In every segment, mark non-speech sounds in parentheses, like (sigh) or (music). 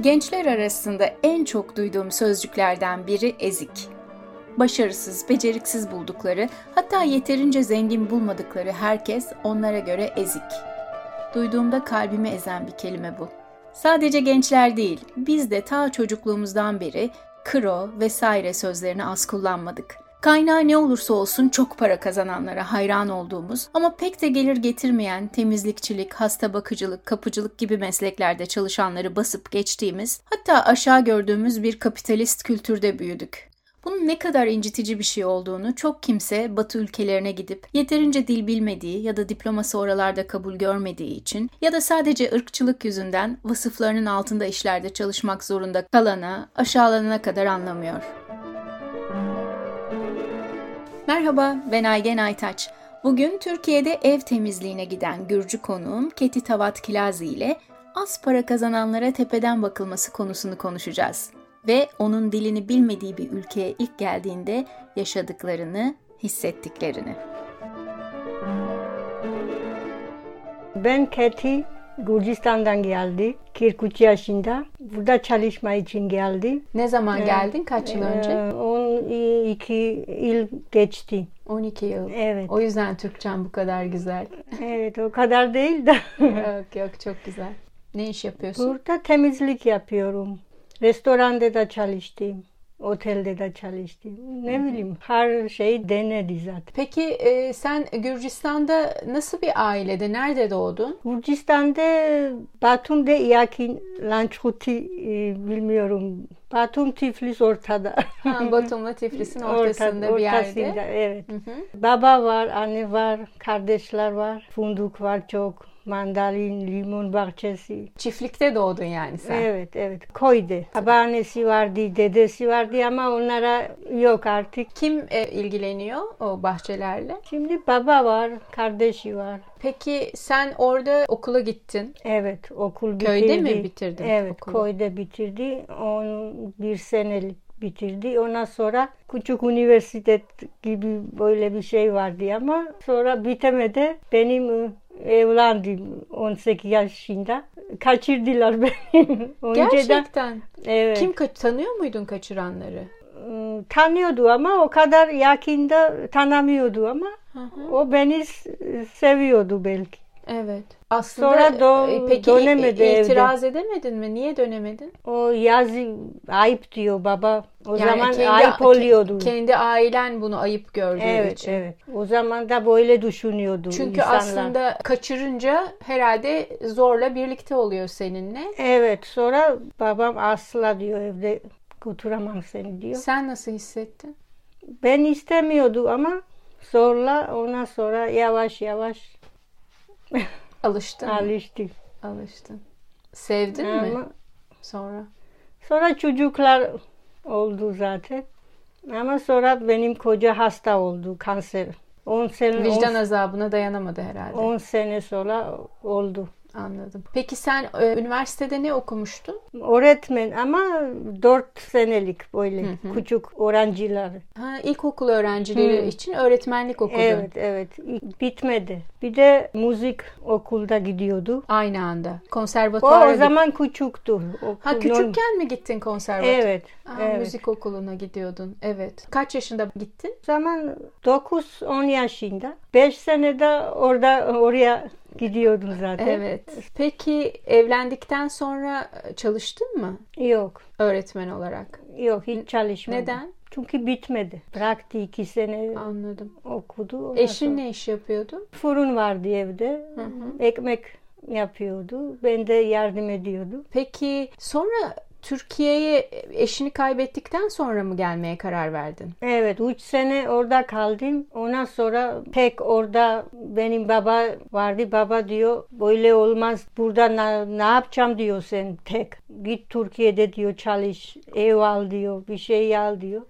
Gençler arasında en çok duyduğum sözcüklerden biri ezik. Başarısız, beceriksiz buldukları, hatta yeterince zengin bulmadıkları herkes onlara göre ezik. Duyduğumda kalbimi ezen bir kelime bu. Sadece gençler değil, biz de ta çocukluğumuzdan beri kro vesaire sözlerini az kullanmadık. Kaynağı ne olursa olsun çok para kazananlara hayran olduğumuz ama pek de gelir getirmeyen temizlikçilik, hasta bakıcılık, kapıcılık gibi mesleklerde çalışanları basıp geçtiğimiz, hatta aşağı gördüğümüz bir kapitalist kültürde büyüdük. Bunun ne kadar incitici bir şey olduğunu çok kimse Batı ülkelerine gidip yeterince dil bilmediği ya da diploması oralarda kabul görmediği için ya da sadece ırkçılık yüzünden vasıflarının altında işlerde çalışmak zorunda kalana, aşağılanana kadar anlamıyor. Merhaba, ben Aygen Aytaç. Bugün Türkiye'de ev temizliğine giden Gürcü konuğum Keti Tavat Kilazi ile az para kazananlara tepeden bakılması konusunu konuşacağız. Ve onun dilini bilmediği bir ülkeye ilk geldiğinde yaşadıklarını, hissettiklerini. Ben Keti Gürcistan'dan geldi. 43 yaşında. Burada çalışma için geldi. Ne zaman geldin? Kaç yıl önce? 12 yıl geçti. 12 yıl. Evet. O yüzden Türkçen bu kadar güzel. Evet o kadar değil de. (laughs) yok yok çok güzel. Ne iş yapıyorsun? Burada temizlik yapıyorum. Restoranda da çalıştım. Otelde de çalıştım. Ne bileyim her şey denedi zaten. Peki e, sen Gürcistan'da nasıl bir ailede, nerede doğdun? Gürcistan'da Batum'da yakin Lançkuti e, bilmiyorum. Batum Tiflis ortada. Ha, Batum'la Tiflis'in (laughs) ortasında Orta- bir yerde. ortasında, evet. Hı hı. Baba var, anne var, kardeşler var. Funduk var çok. Mandalin, limon bahçesi. Çiftlikte doğdun yani sen. Evet, evet. Koydu. Babaannesi vardı, dedesi vardı ama onlara yok artık. Kim e, ilgileniyor o bahçelerle? Şimdi baba var, kardeşi var. Peki sen orada okula gittin. Evet, okul bitirdi. Köyde mi bitirdin Evet, okulu? köyde bitirdi. 11 senelik bitirdi. Ondan sonra küçük üniversite gibi böyle bir şey vardı ama sonra bitemedi. Benim e, evlendim 18 yaşında. Kaçırdılar (laughs) beni. Gerçekten. evet. Kim ka- tanıyor muydun kaçıranları? Iı, tanıyordu ama o kadar yakında tanımıyordu ama Hı hı. o beni seviyordu belki. Evet. Aslında Sonra e, peki dönemedi i- evde. itiraz edemedin mi? Niye dönemedin? O yazı ayıp diyor baba. O Yani zaman kendi- ayıp oluyordu. Kendi ailen bunu ayıp gördüğü Evet, için. evet. O zaman da böyle düşünüyordu Çünkü insanlar. aslında kaçırınca herhalde zorla birlikte oluyor seninle. Evet, sonra babam asla diyor evde götüremem seni diyor. Sen nasıl hissettin? Ben istemiyordum ama zorla ondan sonra yavaş yavaş (laughs) Alıştın mı? alıştım. Alıştın. Sevdin mi Ama sonra? sonra çocuklar oldu zaten. Ama sonra benim koca hasta oldu kanser. 10 sene Vicdan 10, azabına dayanamadı herhalde. 10 sene sonra oldu. Anladım. Peki sen e, üniversitede ne okumuştun? Öğretmen ama 4 senelik böyle küçük öğrenciler. Ha, ilkokul öğrencileri Hı. için öğretmenlik okudun. Evet evet bitmedi. Bir de müzik okulda gidiyordu. Aynı anda. O, Konservatuara o zaman küçüktü. Okul, Ha küçükken mi gittin konservatuara? Evet. Evet. Müzik okuluna gidiyordun. Evet. Kaç yaşında gittin? O zaman 9-10 yaşında. 5 senede orada oraya gidiyordum zaten. Evet. Peki evlendikten sonra e, çalıştın mı Yok. öğretmen olarak? Yok hiç çalışmadım. Neden? Çünkü bitmedi. Bıraktı iki sene Anladım. okudu. Eşin sonra- ne iş yapıyordu? Fırın vardı evde. Ekmek yapıyordu. Ben de yardım ediyordum. Peki sonra Türkiye'ye eşini kaybettikten sonra mı gelmeye karar verdin? Evet, üç sene orada kaldım. Ondan sonra tek orada benim baba vardı. Baba diyor böyle olmaz. Burada ne, ne yapacağım diyor sen tek. Git Türkiye'de diyor çalış. Ev al diyor. Bir şey al diyor.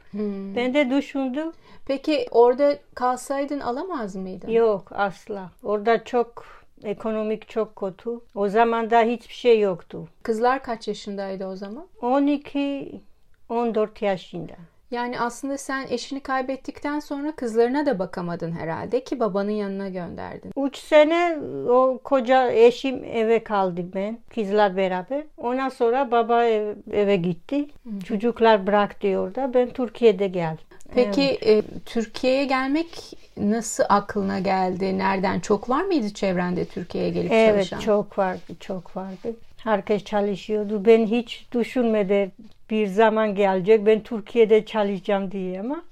Ben de düşündüm. Peki orada kalsaydın alamaz mıydın? Yok asla. Orada çok ekonomik çok kötü. O zaman da hiçbir şey yoktu. Kızlar kaç yaşındaydı o zaman? 12 14 yaşında. Yani aslında sen eşini kaybettikten sonra kızlarına da bakamadın herhalde ki babanın yanına gönderdin. Üç sene o koca eşim eve kaldı ben. Kızlar beraber. Ondan sonra baba ev, eve gitti. Hı. Çocuklar bıraktı orada. Ben Türkiye'de geldim. Peki evet. e, Türkiye'ye gelmek nasıl aklına geldi? Nereden? Çok var mıydı çevrende Türkiye'ye gelip evet, çalışan? Evet çok vardı, çok vardı. Herkes çalışıyordu. Ben hiç düşünmedim bir zaman gelecek ben Türkiye'de çalışacağım diye ama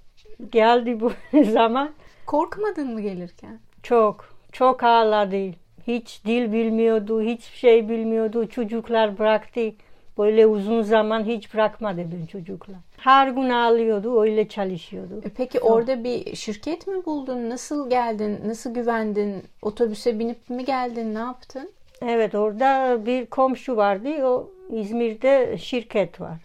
geldi bu (laughs) zaman. Korkmadın mı gelirken? Çok, çok ağladı. Hiç dil bilmiyordu, hiçbir şey bilmiyordu. Çocuklar bıraktı. Böyle uzun zaman hiç bırakmadı ben çocuklar. Her gün ağlıyordu, öyle çalışıyordu. E peki orada bir şirket mi buldun? Nasıl geldin? Nasıl güvendin? Otobüse binip mi geldin? Ne yaptın? Evet, orada bir komşu vardı. O İzmir'de şirket var.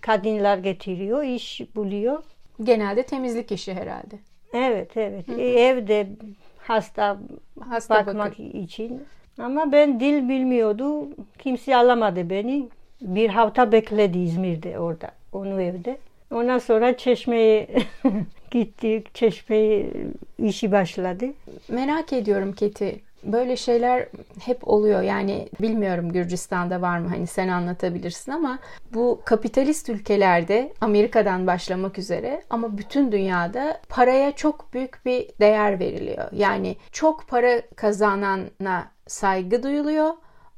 Kadınlar getiriyor, iş buluyor. Genelde temizlik işi herhalde. Evet, evet. Hı. Evde hasta, hasta bakmak bakın. için. Ama ben dil bilmiyordu. Kimse alamadı beni. Bir hafta bekledi İzmir'de orada, onu evde. Ondan sonra Çeşme'ye (laughs) gittik. Çeşme'ye işi başladı. Merak ediyorum Keti. Böyle şeyler hep oluyor. Yani bilmiyorum Gürcistan'da var mı hani sen anlatabilirsin ama bu kapitalist ülkelerde Amerika'dan başlamak üzere ama bütün dünyada paraya çok büyük bir değer veriliyor. Yani çok para kazanana saygı duyuluyor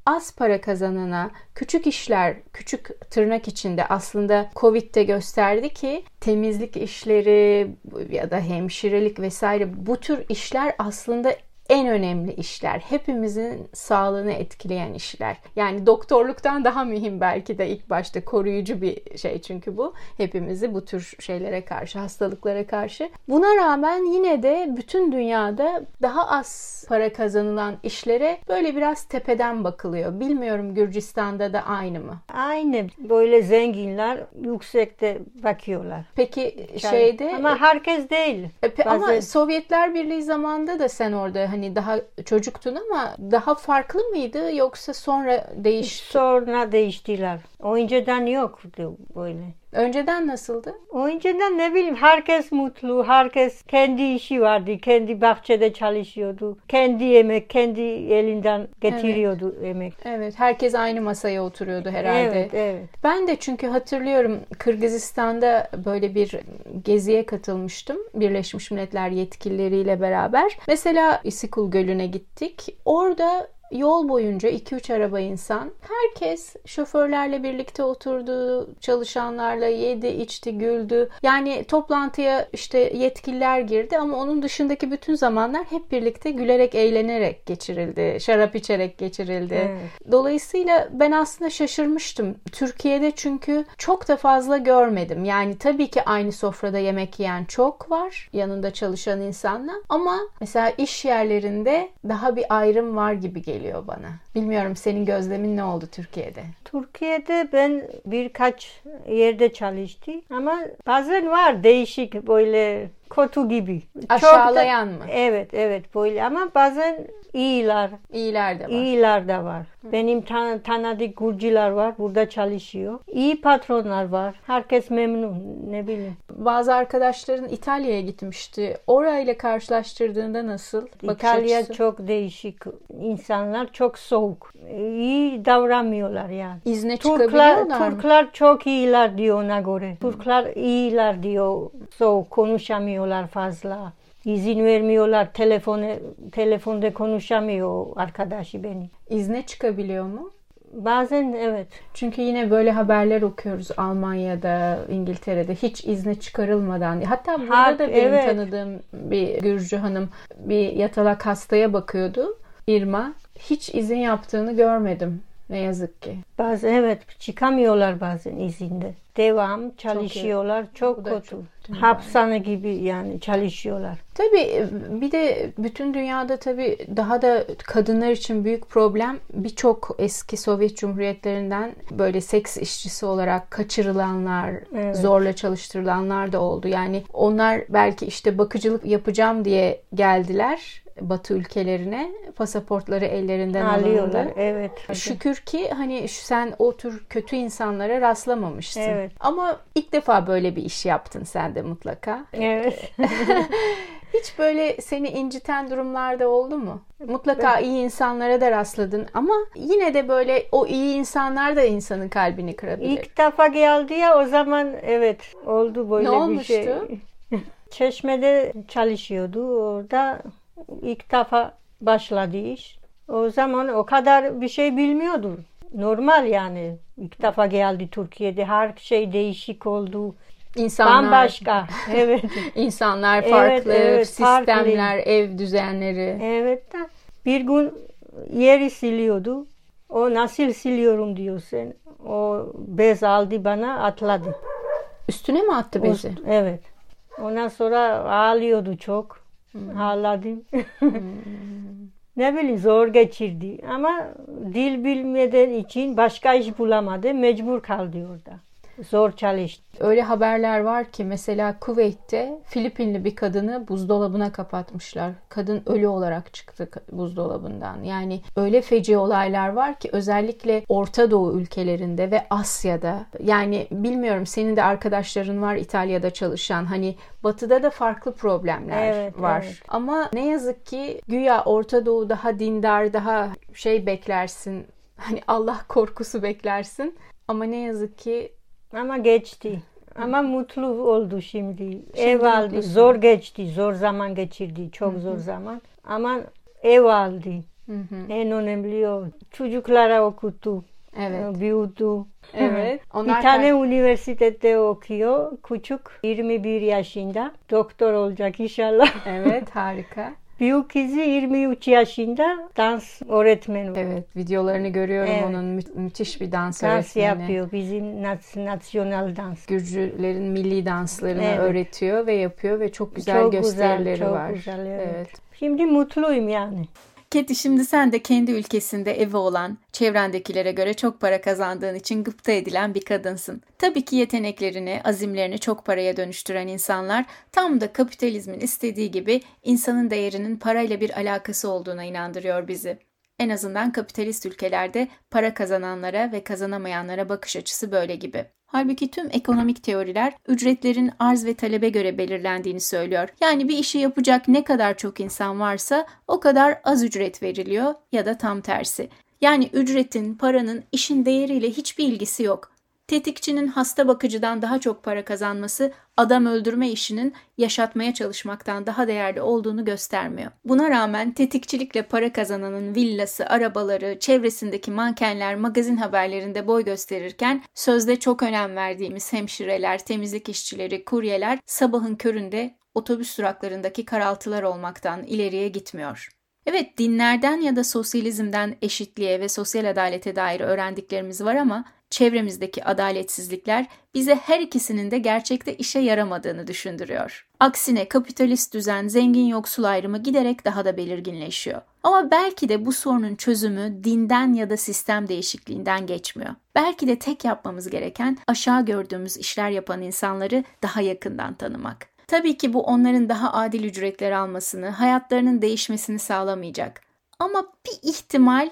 az para kazanana küçük işler, küçük tırnak içinde aslında Covid'de gösterdi ki temizlik işleri ya da hemşirelik vesaire bu tür işler aslında en önemli işler. Hepimizin sağlığını etkileyen işler. Yani doktorluktan daha mühim belki de ilk başta koruyucu bir şey çünkü bu. Hepimizi bu tür şeylere karşı, hastalıklara karşı. Buna rağmen yine de bütün dünyada daha az para kazanılan işlere böyle biraz tepeden bakılıyor. Bilmiyorum Gürcistan'da da aynı mı? Aynı. Böyle zenginler yüksekte bakıyorlar. Peki şeyde ama herkes değil. E, ama Sovyetler Birliği zamanında da sen orada hani daha çocuktun ama daha farklı mıydı yoksa sonra değişti? Sonra değiştiler. Önceden yoktu böyle. Önceden nasıldı? Önceden ne bileyim herkes mutlu, herkes kendi işi vardı, kendi bahçede çalışıyordu. Kendi yemek, kendi elinden getiriyordu evet. yemek. Evet, herkes aynı masaya oturuyordu herhalde. Evet, evet. Ben de çünkü hatırlıyorum Kırgızistan'da böyle bir geziye katılmıştım. Birleşmiş Milletler yetkilileriyle beraber. Mesela İsikul Gölü'ne gittik. Orada Yol boyunca 2-3 araba insan. Herkes şoförlerle birlikte oturdu, çalışanlarla yedi, içti, güldü. Yani toplantıya işte yetkililer girdi ama onun dışındaki bütün zamanlar hep birlikte gülerek, eğlenerek geçirildi. Şarap içerek geçirildi. Evet. Dolayısıyla ben aslında şaşırmıştım. Türkiye'de çünkü çok da fazla görmedim. Yani tabii ki aynı sofrada yemek yiyen çok var. Yanında çalışan insanla. Ama mesela iş yerlerinde daha bir ayrım var gibi geliyor geliyor bana. Bilmiyorum senin gözlemin ne oldu Türkiye'de? Türkiye'de ben birkaç yerde çalıştım ama bazen var değişik böyle kötü gibi. Aşağılayan da, mı? Evet evet böyle ama bazen iyiler. İyiler de var. İyiler de var. Hı. Benim tan tanıdık Gurcular var burada çalışıyor. İyi patronlar var. Herkes memnun ne bileyim. Bazı arkadaşların İtalya'ya gitmişti. Orayla karşılaştırdığında nasıl? İtalya açısı? çok değişik. İnsanlar çok soğuk. İyi davranmıyorlar yani. İzne Türkler, çıkabiliyorlar Türkler çok iyiler diyor ona göre. Türkler iyiler diyor. Soğuk konuşamıyorlar fazla. İzin vermiyorlar. Telefonu, telefonda konuşamıyor arkadaşı beni. İzne çıkabiliyor mu? Bazen evet. Çünkü yine böyle haberler okuyoruz Almanya'da, İngiltere'de hiç izne çıkarılmadan. Hatta burada ha, da benim evet. tanıdığım bir Gürcü hanım bir yatalak hastaya bakıyordu. Irma. Hiç izin yaptığını görmedim. Ne yazık ki. Bazen evet çıkamıyorlar bazen izinde. Devam çalışıyorlar çok, çok kötü. Çok, Hapishane gibi yani çalışıyorlar. Tabii bir de bütün dünyada tabii daha da kadınlar için büyük problem birçok eski Sovyet Cumhuriyetlerinden böyle seks işçisi olarak kaçırılanlar, evet. zorla çalıştırılanlar da oldu. Yani onlar belki işte bakıcılık yapacağım diye geldiler Batı ülkelerine pasaportları ellerinden Alıyorlar. alındı. Evet. Şükür ki hani sen o tür kötü insanlara rastlamamışsın. Evet. Ama ilk defa böyle bir iş yaptın sen de mutlaka. Evet. (laughs) Hiç böyle seni inciten durumlarda oldu mu? Mutlaka iyi insanlara da rastladın ama yine de böyle o iyi insanlar da insanın kalbini kırabilir. İlk defa geldi ya o zaman evet oldu böyle Ne bir şey. olmuştu? (laughs) Çeşme'de çalışıyordu orada ilk defa başladı iş. O zaman o kadar bir şey bilmiyordu. Normal yani. İlk defa geldi Türkiye'de her şey değişik oldu. İnsanlar, Bambaşka. (laughs) Evet. insanlar Evet, farklı, evet, sistemler, ev düzenleri. Evet bir gün yeri siliyordu. O nasıl siliyorum diyor sen. O bez aldı bana atladı. Üstüne mi attı bezi? O- evet. Ondan sonra ağlıyordu çok. Ağladım. (laughs) ne bileyim zor geçirdi. Ama dil bilmeden için başka iş bulamadı. Mecbur kaldı orada. Zor çalıştı. Öyle haberler var ki mesela Kuveyt'te Filipinli bir kadını buzdolabına kapatmışlar. Kadın ölü olarak çıktı buzdolabından. Yani öyle feci olaylar var ki özellikle Orta Doğu ülkelerinde ve Asya'da. Yani bilmiyorum senin de arkadaşların var İtalya'da çalışan. Hani batıda da farklı problemler Evet, var. evet. Ama ne yazık ki güya Orta Doğu daha dindar, daha şey beklersin. Hani Allah korkusu beklersin. Ama ne yazık ki Ama geçti. Ama mutlu oldu şimdi. ev aldı. mutlusun. Zor geçti. Zor zaman geçirdi. Çok zor zaman. Ama ev aldı. En önemli o. Çocuklara okuttu. evet. Büyüdü. Evet. (laughs) Onlar Bir tane üniversitede okuyor. Küçük 21 yaşında. Doktor olacak inşallah. Evet (laughs) harika. Büyük kızı 23 yaşında dans öğretmeni. Evet videolarını görüyorum Evet. onun mü- müthiş bir dans, Dans öğretmeni. yapıyor. Bizim nas- nasyonal dans. Gürcülerin milli danslarını Evet. öğretiyor ve yapıyor ve çok güzel Çok gösterileri güzel, çok var. güzel, evet. evet. Şimdi mutluyum yani. Keti şimdi sen de kendi ülkesinde evi olan, çevrendekilere göre çok para kazandığın için gıpta edilen bir kadınsın. Tabii ki yeteneklerini, azimlerini çok paraya dönüştüren insanlar tam da kapitalizmin istediği gibi insanın değerinin parayla bir alakası olduğuna inandırıyor bizi. En azından kapitalist ülkelerde para kazananlara ve kazanamayanlara bakış açısı böyle gibi. Halbuki tüm ekonomik teoriler ücretlerin arz ve talebe göre belirlendiğini söylüyor. Yani bir işi yapacak ne kadar çok insan varsa o kadar az ücret veriliyor ya da tam tersi. Yani ücretin, paranın işin değeriyle hiçbir ilgisi yok. Tetikçinin hasta bakıcıdan daha çok para kazanması adam öldürme işinin yaşatmaya çalışmaktan daha değerli olduğunu göstermiyor. Buna rağmen tetikçilikle para kazananın villası, arabaları, çevresindeki mankenler magazin haberlerinde boy gösterirken sözde çok önem verdiğimiz hemşireler, temizlik işçileri, kuryeler sabahın köründe otobüs duraklarındaki karaltılar olmaktan ileriye gitmiyor. Evet dinlerden ya da sosyalizmden eşitliğe ve sosyal adalete dair öğrendiklerimiz var ama çevremizdeki adaletsizlikler bize her ikisinin de gerçekte işe yaramadığını düşündürüyor. Aksine kapitalist düzen zengin yoksul ayrımı giderek daha da belirginleşiyor. Ama belki de bu sorunun çözümü dinden ya da sistem değişikliğinden geçmiyor. Belki de tek yapmamız gereken aşağı gördüğümüz işler yapan insanları daha yakından tanımak. Tabii ki bu onların daha adil ücretler almasını, hayatlarının değişmesini sağlamayacak. Ama bir ihtimal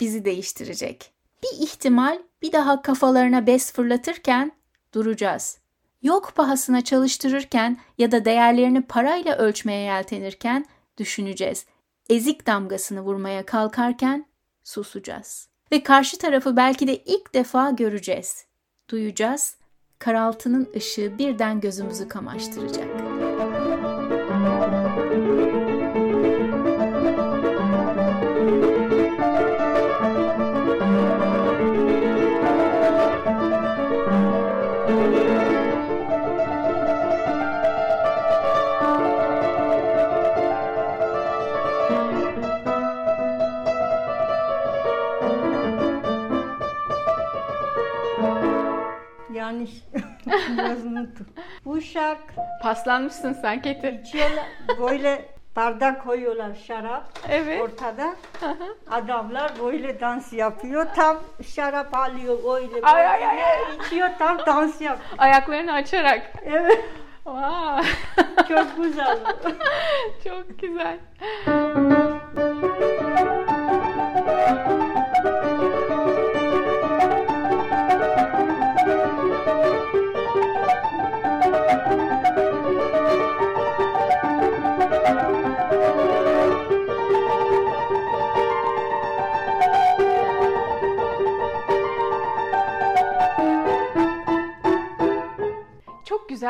bizi değiştirecek. Bir ihtimal bir daha kafalarına bez fırlatırken duracağız. Yok pahasına çalıştırırken ya da değerlerini parayla ölçmeye yeltenirken düşüneceğiz. Ezik damgasını vurmaya kalkarken susacağız. Ve karşı tarafı belki de ilk defa göreceğiz. Duyacağız. Karaltının ışığı birden gözümüzü kamaştıracak. Yanlış. (laughs) Biraz unuttum. Bu şarkı Paslanmışsın sen Keti. içiyorlar. Böyle bardak koyuyorlar şarap Evet. ortada. Adamlar böyle dans yapıyor. Tam şarap alıyor öyle. Ay, böyle ay, ay. içiyor tam dans yapıyor. Ayaklarını açarak. Evet. Vay. Çok güzel. (laughs) Çok güzel.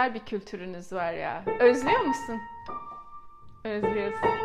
Güzel bir kültürünüz var ya. Özlüyor musun? Özlüyorsun.